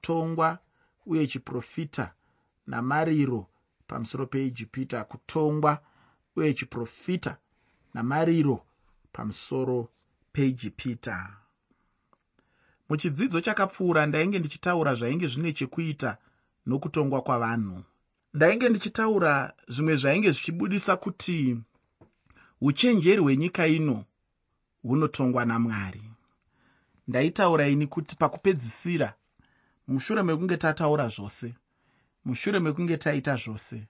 kutongwa uye chiprofita namariro pamusoro peijipita kutongwa uye chiprofita namariro pamusoro peijipita. Muchidzidzo chakapfuura ndainge ndichitaura zvainge zvine chekuita nokutongwa kwavanhu. Ndainge ndichitaura zvimwe zvainge zvichibudisa kuti uchenjeri hwenyika ino hunotongwa namwari. Ndaitaura ini kuti pakupedzisira mushure mekunge tataura zvose mushure mekunge taita zvose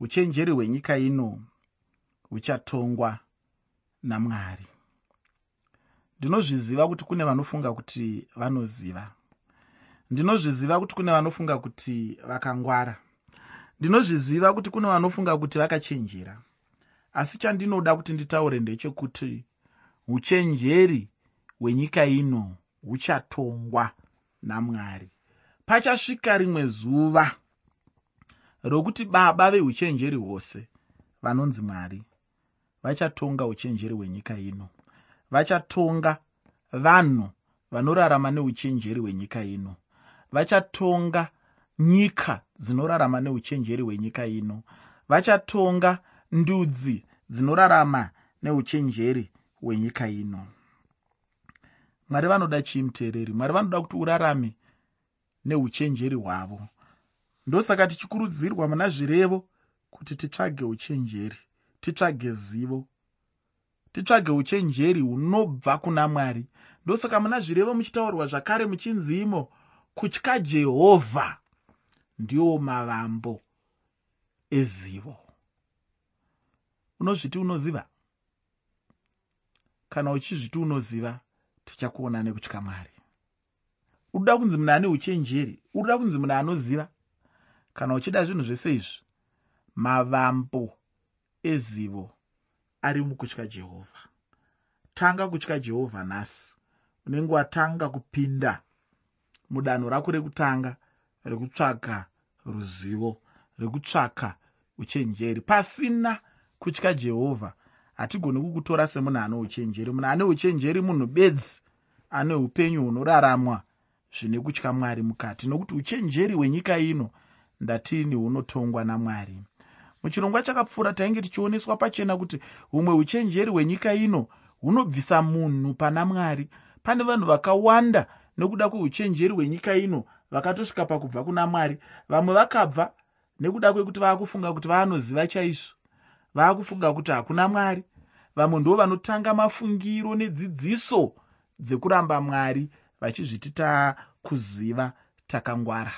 uchenjeri hwenyika ino huchatongwa namwari. Ndinozviziva kuti kune vanofunga kuti vanoziva. Ndinozviziva kuti kune vanofunga kuti vakangwara. Ndinozviziva kuti kune vanofunga kuti vakachenjera. Asi chandinoda kuti nditaure ndechekuti uchenjeri hwenyika ino huchatongwa namwari. Pachasvika rimwe zuva rokuti baba veuchenjeri hwose vanonzi mwari vachatonga uchenjeri hwenyika ino. Vachatonga vanhu vanorarama neuchenjeri hwenyika ino. Vachatonga nyika dzinorarama neuchenjeri hwenyika ino. Vachatonga ndudzi dzinorarama neuchenjeri hwenyika ino mwari vanoda chii muteereri mwari vanoda kuti urarame neuchenjeri hwavo. Ndosaka tichikurudzirwa muna zvirevo kuti titsvage uchenjeri titsvage zivo titsvage uchenjeri hunobva kuna mwari. Ndosaka muna zvirevo muchitaurwa zvakare muchinzi imo kutya jehovha ndiwo mavambo ezivo. Unozviti unoziva? Kana uchizviti unoziva tichakuona nekutya mwari. Uruda kunzi munhu ane uchenjeri uruda kunzi munhu anoziva? Kana uchida zvinhu zvese izvi mavambo ezivo ari mukutya jehovha. Tanga kutya jehovha nhasi. Unenge watanga kupinda mudanho rako rekutanga rekutsvaka ruzivo rekutsvaka uchenjeri. Pasina kutya jehovha hatigoni kukutora semunhu ane uchenjeri. Munhu ane uchenjeri munhu bedzi ane upenyu hunoraramwa zvine kutya mwari mukati. Nokuti uchenjeri hwenyika ino ndatini hunotongwa namwari. Muchirongwa chakapfuura tainge tichioneswa pachena kuti humwe uchenjeri hwenyika ino hunobvisa munhu pana mwari. Pane vanhu vakawanda nekuda kweuchenjeri hwenyika ino vakatosvika pakubva kuna mwari. Vamwe vakabva nekuda kwekuti vaakufunga kuti vaanoziva chaizvo. Vaakufunga kuti hakuna mwari vamwe ndo vanotanga mafungiro nedzidziso dzekuramba mwari vachizviti taakuziva takangwara.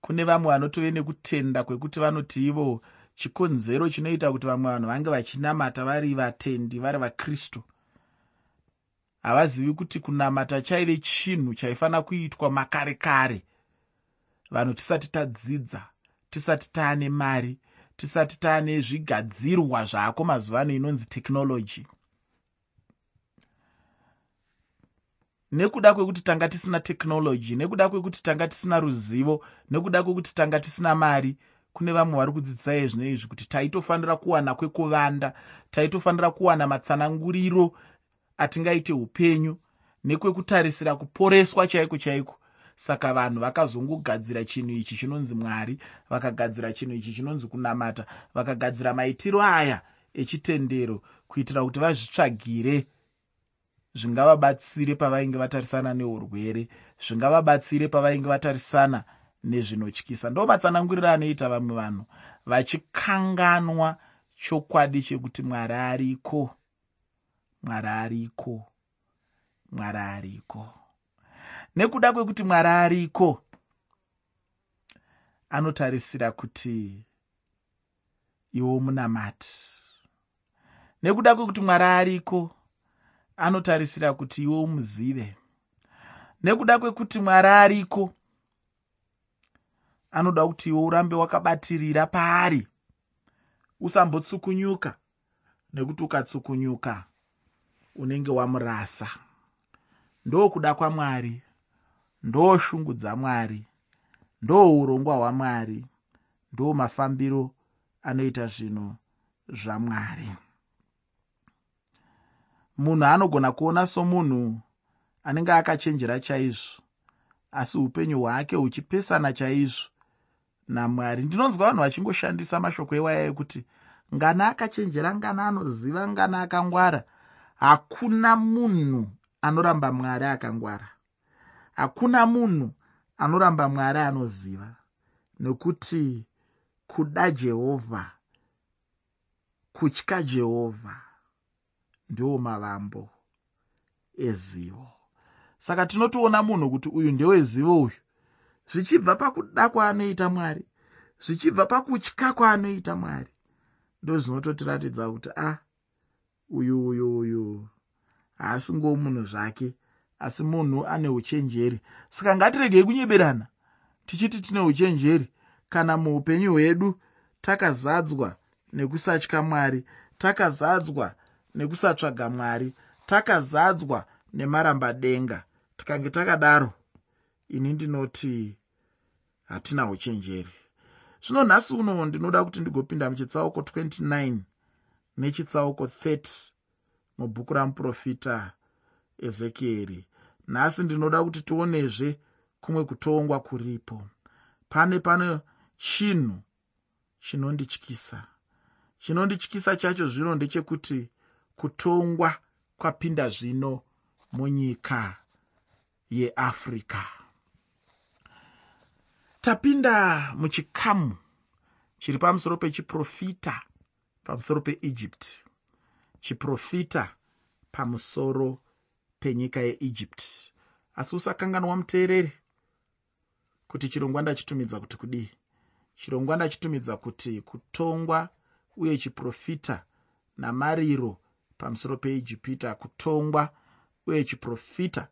Kune vamwe vanotove nekutenda kwekuti vanoti ivo chikonzero chinoita kuti vamwe vanhu vange vachinamata vari vatendi vari vakristu. Havazivi kuti kunamata chaive chinhu chaifanira kuitwa makare kare vanhu tisati tadzidza tisati taane mari tisati taane zvigadzirwa zvaako mazuva ano inonzi tekinoloji nekuda kwekuti tanga tisina tekinoloji nekuda kwekuti tanga tisina ruzivo nekuda kwekuti tanga tisina mari kune vamwe vari kudzidzisai zvino izvi kuti taitofanira kuwana kwekuvanda taitofanira kuwana matsananguriro atingaite upenyu nekwekutarisira kuporeswa chaiko chaiko saka vanhu vakazongogadzira chinhu ichi chinonzi mwari vakagadzira chinhu ichi chinonzi kunamata vakagadzira maitiro aya echitendero kuitira kuti vazvitsvagire. Zvingavabatsire pavainge vatarisana neurwere zvingavabatsire pavainge vatarisana nezvinotyisa. Ndo matsananguriro anoita vamwe vanhu vachikanganwa chokwadi chekuti mwari ariko? Mwari ariko? Mwari ariko nekuda kwekuti mwari ariko anotarisira kuti iwo munamati. Nekuda kwekuti mwari ariko anotarisira kuti iwe umuzive. Nekuda kwekuti mwari ariko anoda kuti iwe urambe wakabatirira paari. Usambotsukunyuka nekuti ukatsukunyuka unenge wamurasa. Ndokuda kwamwari ndo shungu dzamwari ndo urongwa hwamwari ndo mafambiro anoita zvinhu zvamwari munhu anogona kuona somunhu anenge akachenjera chaizvo asi upenyu hwake huchipesana chaizvo. Namwari ndinonzwa vanhu vachingoshandisa mashoko ewaya ekuti ngana akachenjera ngana anoziva ngana akangwara hakuna munhu anoramba mwari akangwara hakuna munhu anoramba mwari anoziva nekuti kuda jehovha kutya jehovha ndiwo mavambo ezivo. Saka tinotoona munhu kuti uyu ndewezivo uyu. Zvichibva pakuda kwaanoita mwari zvichibva pakutya kwaanoita mwari ndo zvinototiratidza kuti a ah, uyu uyu uyu haasingowo munhu zvake asi munhu ane uchenjeri. Saka ngatiregei kunyeberana tichiti tine uchenjeri. Kana muupenyu hwedu takazadzwa nekusatya mwari takazadzwa nekusatsvaga mwari takazadzwa nemarambadenga tikange takadaro ini ndinoti hatina uchenjeri. Zvino nhasi uno ndinoda kuti ndigopinda muchitsauko 29 nechitsauko 30 mubhuku ramuprofita ezekieri nhasi ndinoda kuti tionezve kumwe kutongwa kuripo. Pane pane chinhu chinondityisa. Chinondityisa chacho zvino ndechekuti kutongwa kwapinda zvino munyika yeafrica. Tapinda muchikamu chiri pamusoro pechiprofita pamusoro peegypt. Chiprofita pamusoro penyika yeegypt. Asi usakanganwa muteereri kuti chirongwa ndachitumidza kuti kudii? Chirongwa ndachitumidza kuti kutongwa uye chiprofita namariro pamusoro peijipita kutongwa uye chiprofita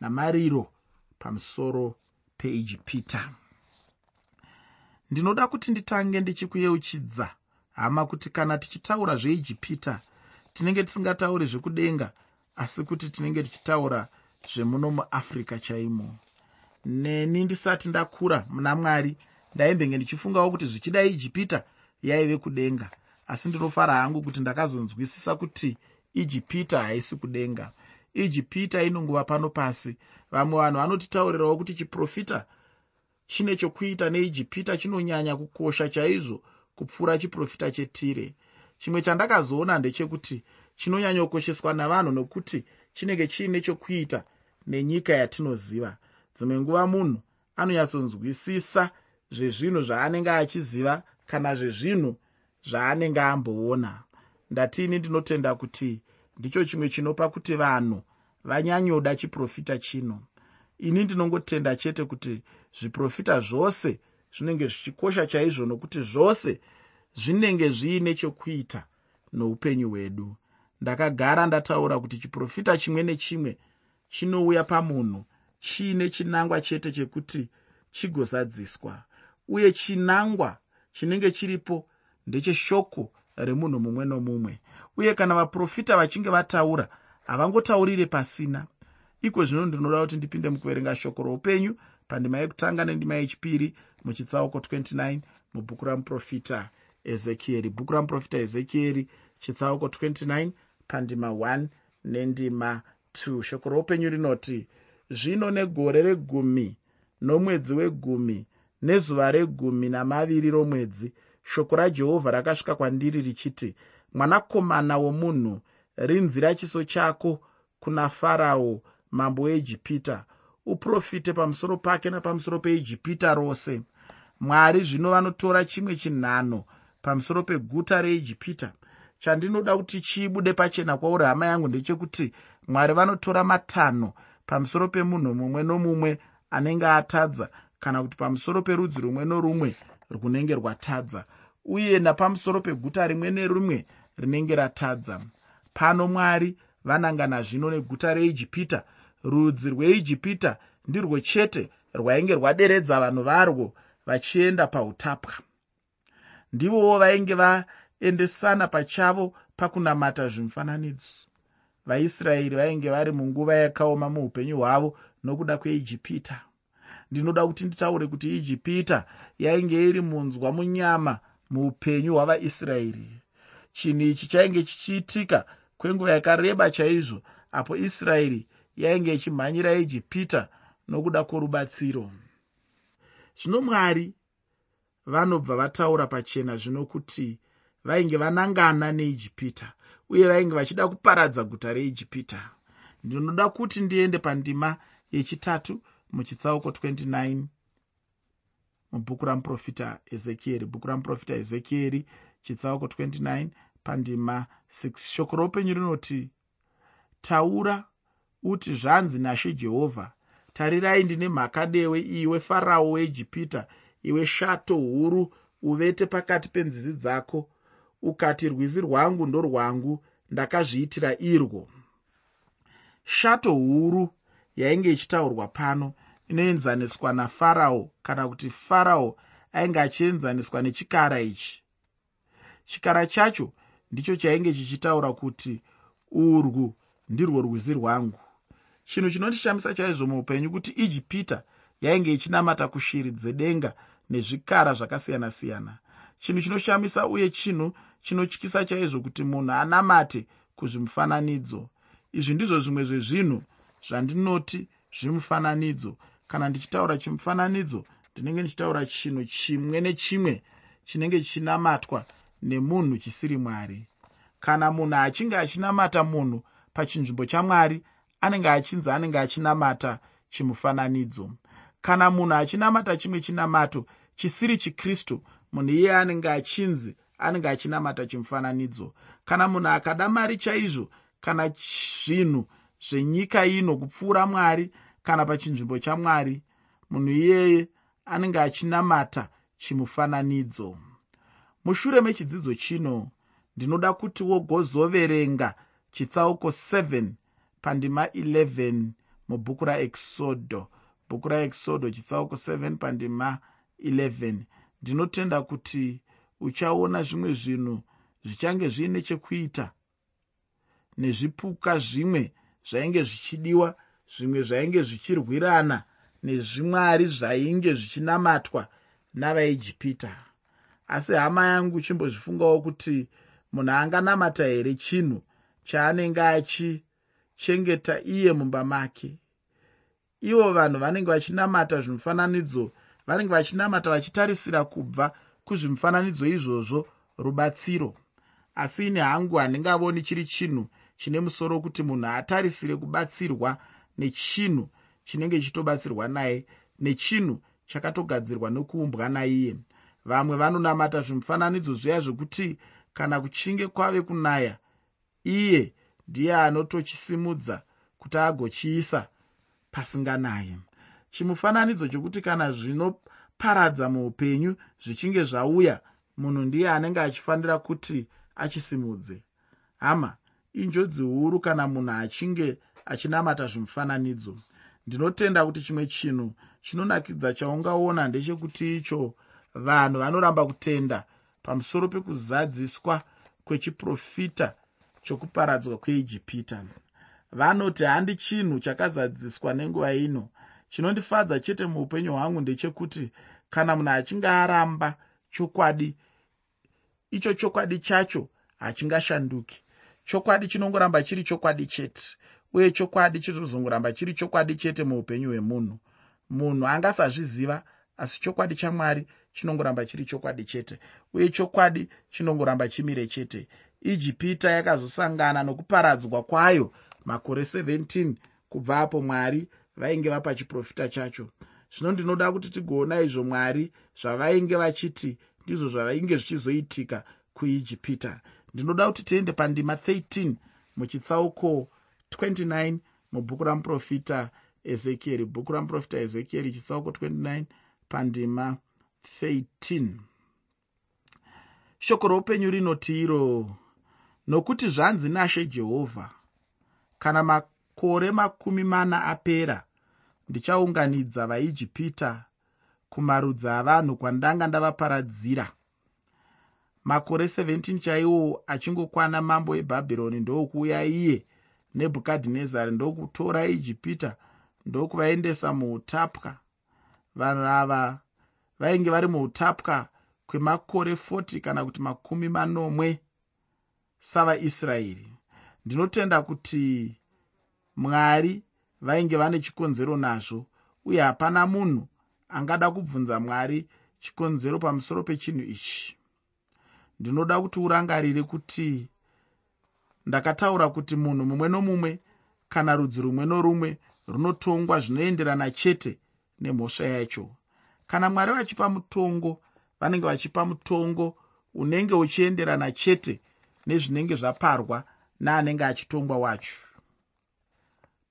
namariro pamusoro peijipita ndinoda kuti nditange ndichikuyeuchidza hama kuti kana tichitaura zveijipita tinenge tisingatauri zvekudenga asi kuti tinenge tichitaura zvemuno muafrica chaimo. Neni ndisati ndakura muna mwari ndaimbenge ndichifungawo kuti zvichida ijipita yaive kudenga asi ndinofara hangu kuti ndakazonzwisisa kuti ijipita haisi kudenga. Ijipita inonguva pano pasi. Vamwe vanhu vanotitaurirawo kuti chiprofita chine chokuita neijipita chinonyanya kukosha chaizvo kupfuura chiprofita chetire. Chimwe chandakazoona ndechekuti chinonyanyokosheswa navanhu nokuti chinenge chiine chokuita nenyika yatinoziva. Dzimwe nguva munhu anonyatsonzwisisa zvezvinhu zvaanenge achiziva kana zvezvinhu zvaanenge amboona. Ndatiini ndinotenda kuti ndicho chimwe chinopa kuti vanhu vanyanyoda chiprofita chino. Ini ndinongotenda chete kuti zviprofita zvose zvinenge zvichikosha chaizvo nokuti zvose zvinenge zviine chokuita noupenyu hwedu ndakagara ndataura kuti chiprofita chimwe nechimwe chinouya pamunhu chiine chinangwa chete chekuti chigozadziswa uye chinangwa chinenge chiripo ndecheshoko remunhu mumwe nomumwe. Uye kana vaprofita vachinge vataura havangotaurire pasina. Iko zvino ndinoda kuti ndipinde mukuverenga shoko roupenyu pandima yekutanga nendima yechipiri muchitsauko 29 mubhuku ramuprofita ezekieri. Bhuku ramuprofita ezekieri chitsauko 29 pandima 1 nendima 2 shoko roupenyu rinoti zvino negore regumi nomwedzi wegumi nezuva regumi namaviri romwedzi shoko rajehovha rakasvika kwandiri richiti mwanakomana womunhu rinzira chiso chako kuna farao mambo weijipita uprofite pamusoro pake napamusoro peijipita rose. Mwari zvino vanotora chimwe chinhano pamusoro peguta reijipita chandinoda kuti chiibude pachena kwauri hama yangu ndechekuti mwari vanotora matanho pamusoro pemunhu mumwe nomumwe anenge atadza kana kuti pamusoro perudzi rumwe norumwe runenge rwatadza uye napamusoro peguta rimwe nerimwe rinenge ratadza. Pano mwari vanangana zvino neguta reijipita rudzi rweijipita ndirwo chete rwainge rwaderedza vanhu varwo vachienda pautapwa. Ndivowo vainge vaendesana pachavo pakunamata zvimufananidzo. Vaisraeri vainge vari munguva yakaoma muupenyu hwavo nokuda kweijipita. Ndinoda kuti nditaure kuti ijipita yainge iri munzwa munyama muupenyu hwavaisraeri chinhu ichi chainge chichiitika kwenguva yakareba chaizvo apo israeri yainge ichimhanyira ijipita nokuda kworubatsiro. Zvino mwari vanobva vataura pachena zvino kuti vainge vanangana neijipita uye vainge vachida kuparadza guta reijipita ndinoda kuti ndiende pandima yechitatu muchitsauko 29 mubhuku ramuprofita ezekieri. Bhuku ramuprofita ezekieri chitsauko 29 pandima 6 shoko roupenyu rinoti taura uti zvanzi nashe jehovha tarirai ndine mhaka dewe iwe farao weijipita iwe shato huru uvete pakati penzizi dzako ukati rwizi rwangu ndorwangu ndakazviitira irwo. Shato huru yainge ichitaurwa pano inoenzaniswa nafarao kana kuti farao ainge achienzaniswa nechikara ichi. Chikara chacho ndicho chainge chichitaura kuti urwu ndirwo rwizi rwangu. Chinhu chinondishamisa chaizvo muupenyu kuti ijipita yainge ichinamata kushiri dzedenga nezvikara zvakasiyana-siyana. Chinhu chinoshamisa uye chinhu chinotyisa chaizvo kuti munhu anamate kuzvimufananidzo. Izvi ndizvo zvimwe zvezvinhu zvandinoti zvimufananidzo. Kana ndichitaura chimufananidzo ndinenge ndichitaura chinhu chimwe nechimwe chinenge chinamatwa nemunhu chisiri mwari. Kana munhu achinge achinamata munhu pachinzvimbo chamwari anenge achinzi anenge achinamata chimufananidzo. Kana munhu achinamata chimwe chinamato chisiri chikristu munhu iye anenge achinzi anenge achinamata chimufananidzo. Kana munhu akada mari chaizvo kana zvinhu zvenyika ino kupfuura mwari kana pachinzvimbo chamwari munhu iyeye anenge achinamata chimufananidzo. Mushure mechidzidzo chino ndinoda kuti wogozoverenga chitsauko 7 pandima 11 mubhuku raexodo. Bhuku raexodo chitsauko 7 pandima 11 ndinotenda kuti uchaona zvimwe zvinhu zvichange zviine chekuita nezvipuka zvimwe zvainge zvichidiwa zvimwe zvainge zvichirwirana nezvimwari zvainge zvichinamatwa navaijipita asi hama yangu chimbozvifungawo kuti munhu anganamata here chinhu chaanenge achichengeta iye mumba make? Ivo vanhu vanenge vachinamata zvimufananidzo vanenge vachinamata vachitarisira kubva kuzvimufananidzo izvozvo rubatsiro. Asi ini hangu handingavoni chiri chinhu chine musoro kuti munhu atarisire kubatsirwa nechinhu chinenge chitobatsirwa naye nechinhu chakatogadzirwa nokuumbwa naiye. Vamwe vanonamata zvimufananidzo zviya zvekuti kana kuchinge kwave kunaya iye ndiye anotochisimudza kuti agochiisa pasinganaye. Chimufananidzo chokuti kana zvinoparadza muupenyu zvichinge zvauya munhu ndiye anenge achifanira kuti achisimudze. Hama injodzi huru kana munhu achinge achinamata zvimufananidzo. Ndinotenda kuti chimwe chinhu chinonakidza chaungaona ndechekuti icho vanhu vanoramba kutenda pamusoro pekuzadziswa kwechiprofita chokuparadzwa kweijipita. Vanoti handi chinhu chakazadziswa nenguva ino chinondifadza chete muupenyu hwangu ndechekuti kana munhu achinge aramba chokwadi icho chokwadi chacho hachingashanduki. Chokwadi chinongoramba chiri chokwadi chete uye chokwadi chitozongoramba chiri chokwadi chete muupenyu hwemunhu. Munhu angasazviziva asi chokwadi chamwari chinongoramba chiri chokwadi chete uye chokwadi chinongoramba chimire chete. Ijipita yakazosangana nokuparadzwa kwayo makore 17 kubva apo mwari vainge vapa chiprofita chacho. Zvino ndinoda kuti tigoona izvo mwari zvavainge vachiti ndizvo zvavainge zvichizoitika kuijipita. Ndinoda kuti tiende pandima 13 muchitsauko 29 mubhuku ramuprofita ezekieri bhuku ramuprofita ezekieri chitsauko 29 pandima 13 shoko roupenyu rinoti iro nokuti zvanzi nashe jehovha kana makore makumi mana apera ndichaunganidza vaijipita kumarudzi avanhu kwandanga ndavaparadzira. Makore 17 chaiwo achingokwana mambo webhabhironi ndokuuya iye nebhukadhinezari ndokutora ijipita ndokuvaendesa muutapwa. Vanhu ava vainge vari muutapwa kwemakore 40 kana kuti makumi manomwe. Savaisraeri ndinotenda kuti mwari vainge vane chikonzero nazvo uye hapana munhu angada kubvunza mwari chikonzero pamusoro pechinhu ichi. Ndinoda kuti urangarire kuti ndakataura kuti munhu mumwe nomumwe kana rudzi rumwe norumwe runotongwa zvinoenderana chete nemhosva yacho. Kana mwari vachipa mutongo vanenge vachipa mutongo unenge uchienderana chete nezvinenge zvaparwa neanenge achitongwa wacho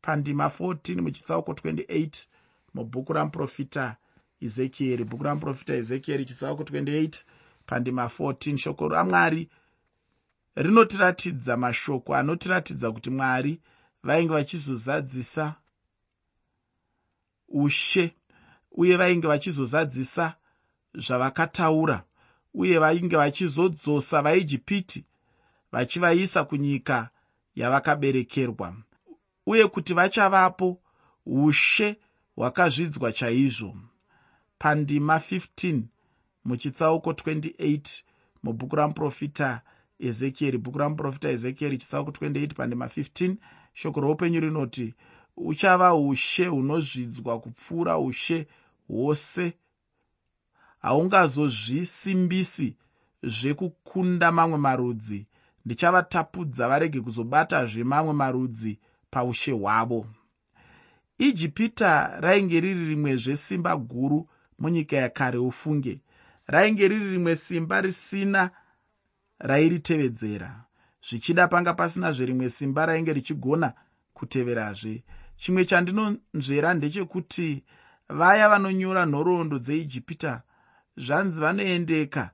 pandima 14 muchitsauko 28 mubhuku ramuprofita ezekieri bhuku ramuprofita ezekieri chitsauko 28 pandima 14 shoko ramwari rinotiratidza mashoko anotiratidza kuti mwari vainge vachizozadzisa ushe uye vainge vachizozadzisa zvavakataura uye vainge vachizodzosa vaijipiti vachivaisa kunyika yavakaberekerwa uye kuti vachavapo ushe hwakazvidzwa chaizvo. Pandima 15 muchitsauko 28 mubhuku ramuprofita ezekieri. Bhuku ramuprofita ezekieri chitsauko 28 pandima 15 shoko roupenyu rinoti uchava ushe hunozvidzwa kupfuura ushe hwose. Haungazozvisimbisi zvekukunda mamwe marudzi. Ndichavatapudza varege kuzobatazve mamwe marudzi paushe hwavo. Ijipita rainge riri rimwezve simba guru munyika yakare ufunge. Rainge riri rimwe simba risina rairitevedzera zvichida panga pasinazve rimwe simba rainge richigona kuteverazve. Chimwe chandinonzvera ndechekuti vaya vanonyora nhoroondo dzeijipita zvanzi vanoendeka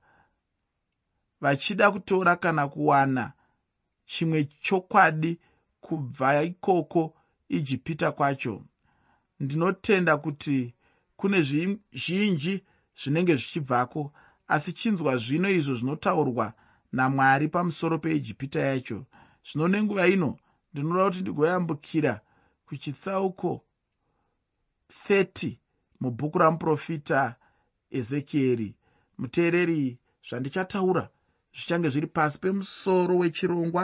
vachida kutora kana kuwana chimwe chokwadi kubva ikoko ijipita kwacho. Ndinotenda kuti kune zvizhinji zvinenge zvichibvako asi chinzwa zvino izvo zvinotaurwa namwari pamusoro peijipita yacho. Zvino nenguva ino ndinoda kuti ndigoyambukira kuchitsauko 30 mubhuku ramuprofita ezekieri. Muteereri zvandichataura zvichange zviri pasi pemusoro wechirongwa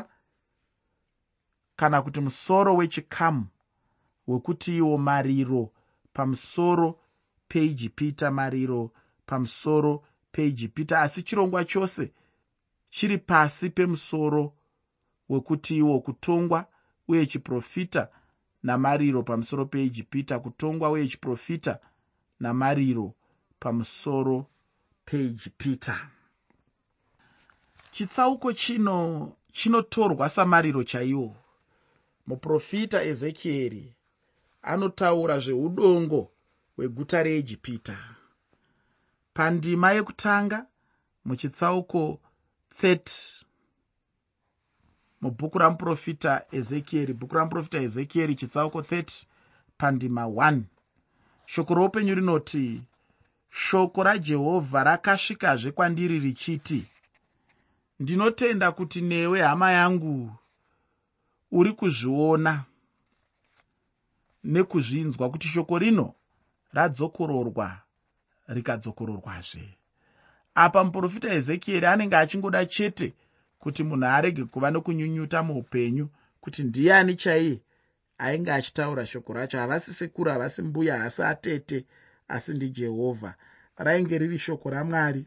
kana kuti musoro wechikamu wekuti iwo mariro pamusoro peijipita mariro pamusoro peijipita asi chirongwa chose chiri pasi pemusoro wekuti iwo kutongwa uye chiprofita namariro pamusoro peijipita kutongwa uye chiprofita namariro pamusoro peijipita chitsauko chino chinotorwa samariro chaiwo muprofita ezekieri anotaura zveudongo hweguta reijipita pandima yekutanga muchitsauko 30 mubhuku ramuprofita ezekieri bhuku ramuprofita ezekieri chitsauko 30 pandima 1 shoko roupenyu rinoti shoko rajehovha rakasvikazve kwandiri richiti ndinotenda kuti newe hama yangu uri kuzviona nekuzvinzwa kuti shoko rino radzokororwa rikadzokororwazve. Apa muprofita ezekieri anenge achingoda chete kuti munhu arege kuva nokunyunyuta muupenyu kuti ndiani chaiye ainge achitaura shoko racho. Havasi sekuru havasi mbuya hasi atete asi ndijehovha rainge riri shoko ramwari.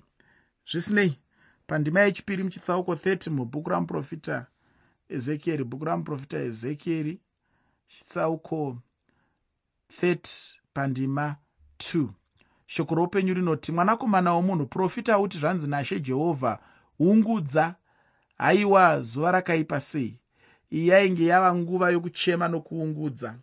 Zvisinei pandima yechipiri muchitsauko 30 mubhuku ramuprofita ezekieri bhuku ramuprofita ezekieri chitsauko 30 pandima 2 shoko roupenyu rinoti mwanakomana womunhu profita uti zvanzi nashe jehovha ungudza haiwa zuva rakaipa sei? Iyi yainge yava nguva yokuchema nokuungudza.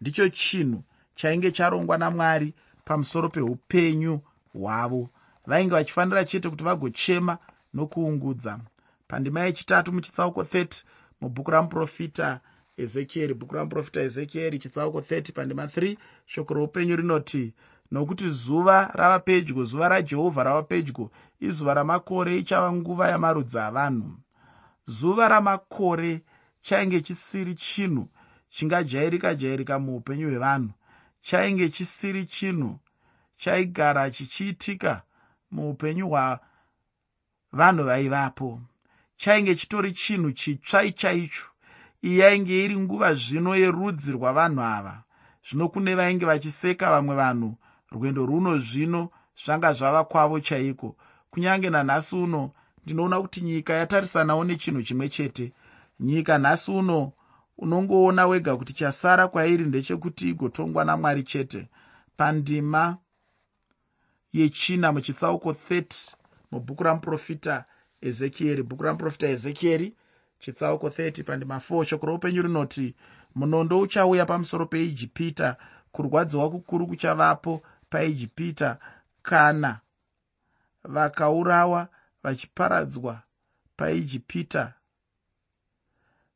Ndicho chinhu chainge charongwa namwari pamusoro peupenyu hwavo. Vainge vachifanira chete kuti vagochema nokuungudza. Pandima yechitatu muchitsauko 30 mubhuku ramuprofita ezekieri bhuku ramuprofita ezekieri chitsauko 30 pandima 3 shoko roupenyu rinoti nokuti zuva rava pedyo zuva rajehovha rava pedyo izuva ramakore ichava nguva yamarudzi avanhu. Zuva ramakore chainge chisiri chinhu chingajairika jairika muupenyu hwevanhu. Chainge chisiri chinhu chaigara chichiitika muupenyu hwavanhu vaivapo chainge chitori chinhu chitsva chaicho iyi yainge iri nguva zvino yerudzi rwavanhu ava zvino kune vainge vachiseka vamwe vanhu rwendo runo zvino zvanga zvava kwavo chaiko. Kunyange nanhasi uno ndinoona kuti nyika yatarisanawo nechinhu chimwe chete. Nyika nhasi uno unongoona wega kuti chasara kwairi ndechekuti igotongwa namwari chete. Pandima yechina muchitsauko 30 mubhuku ramuprofita ezekieri bhuku ramuprofita ezekieri chitsauko 30 pandima 4 shoko roupenyu rinoti munondo uchauya pamusoro peijipita kurwadziwa kukuru kuchavapo paijipita kana vakaurawa vachiparadzwa paijipita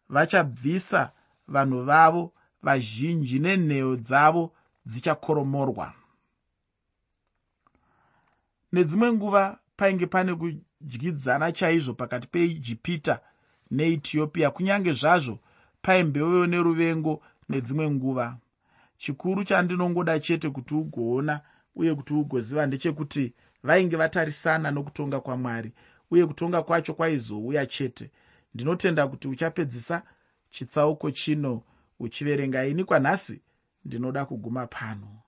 vachabvisa vanhu vavo vazhinji nenheyo dzavo dzichakoromorwa. Nedzimwe nguva painge pane kudyidzana chaizvo pakati peijipita neetiopia kunyange zvazvo paimbewewo neruvengo nedzimwe nguva. Chikuru chandinongoda chete kuti ugoona uye kuti ugoziva ndechekuti vainge vatarisana nokutonga kwamwari uye kutonga kwacho kwaizouya chete. Ndinotenda kuti uchapedzisa chitsauko chino uchiverenga ini kwanhasi ndinoda kuguma pano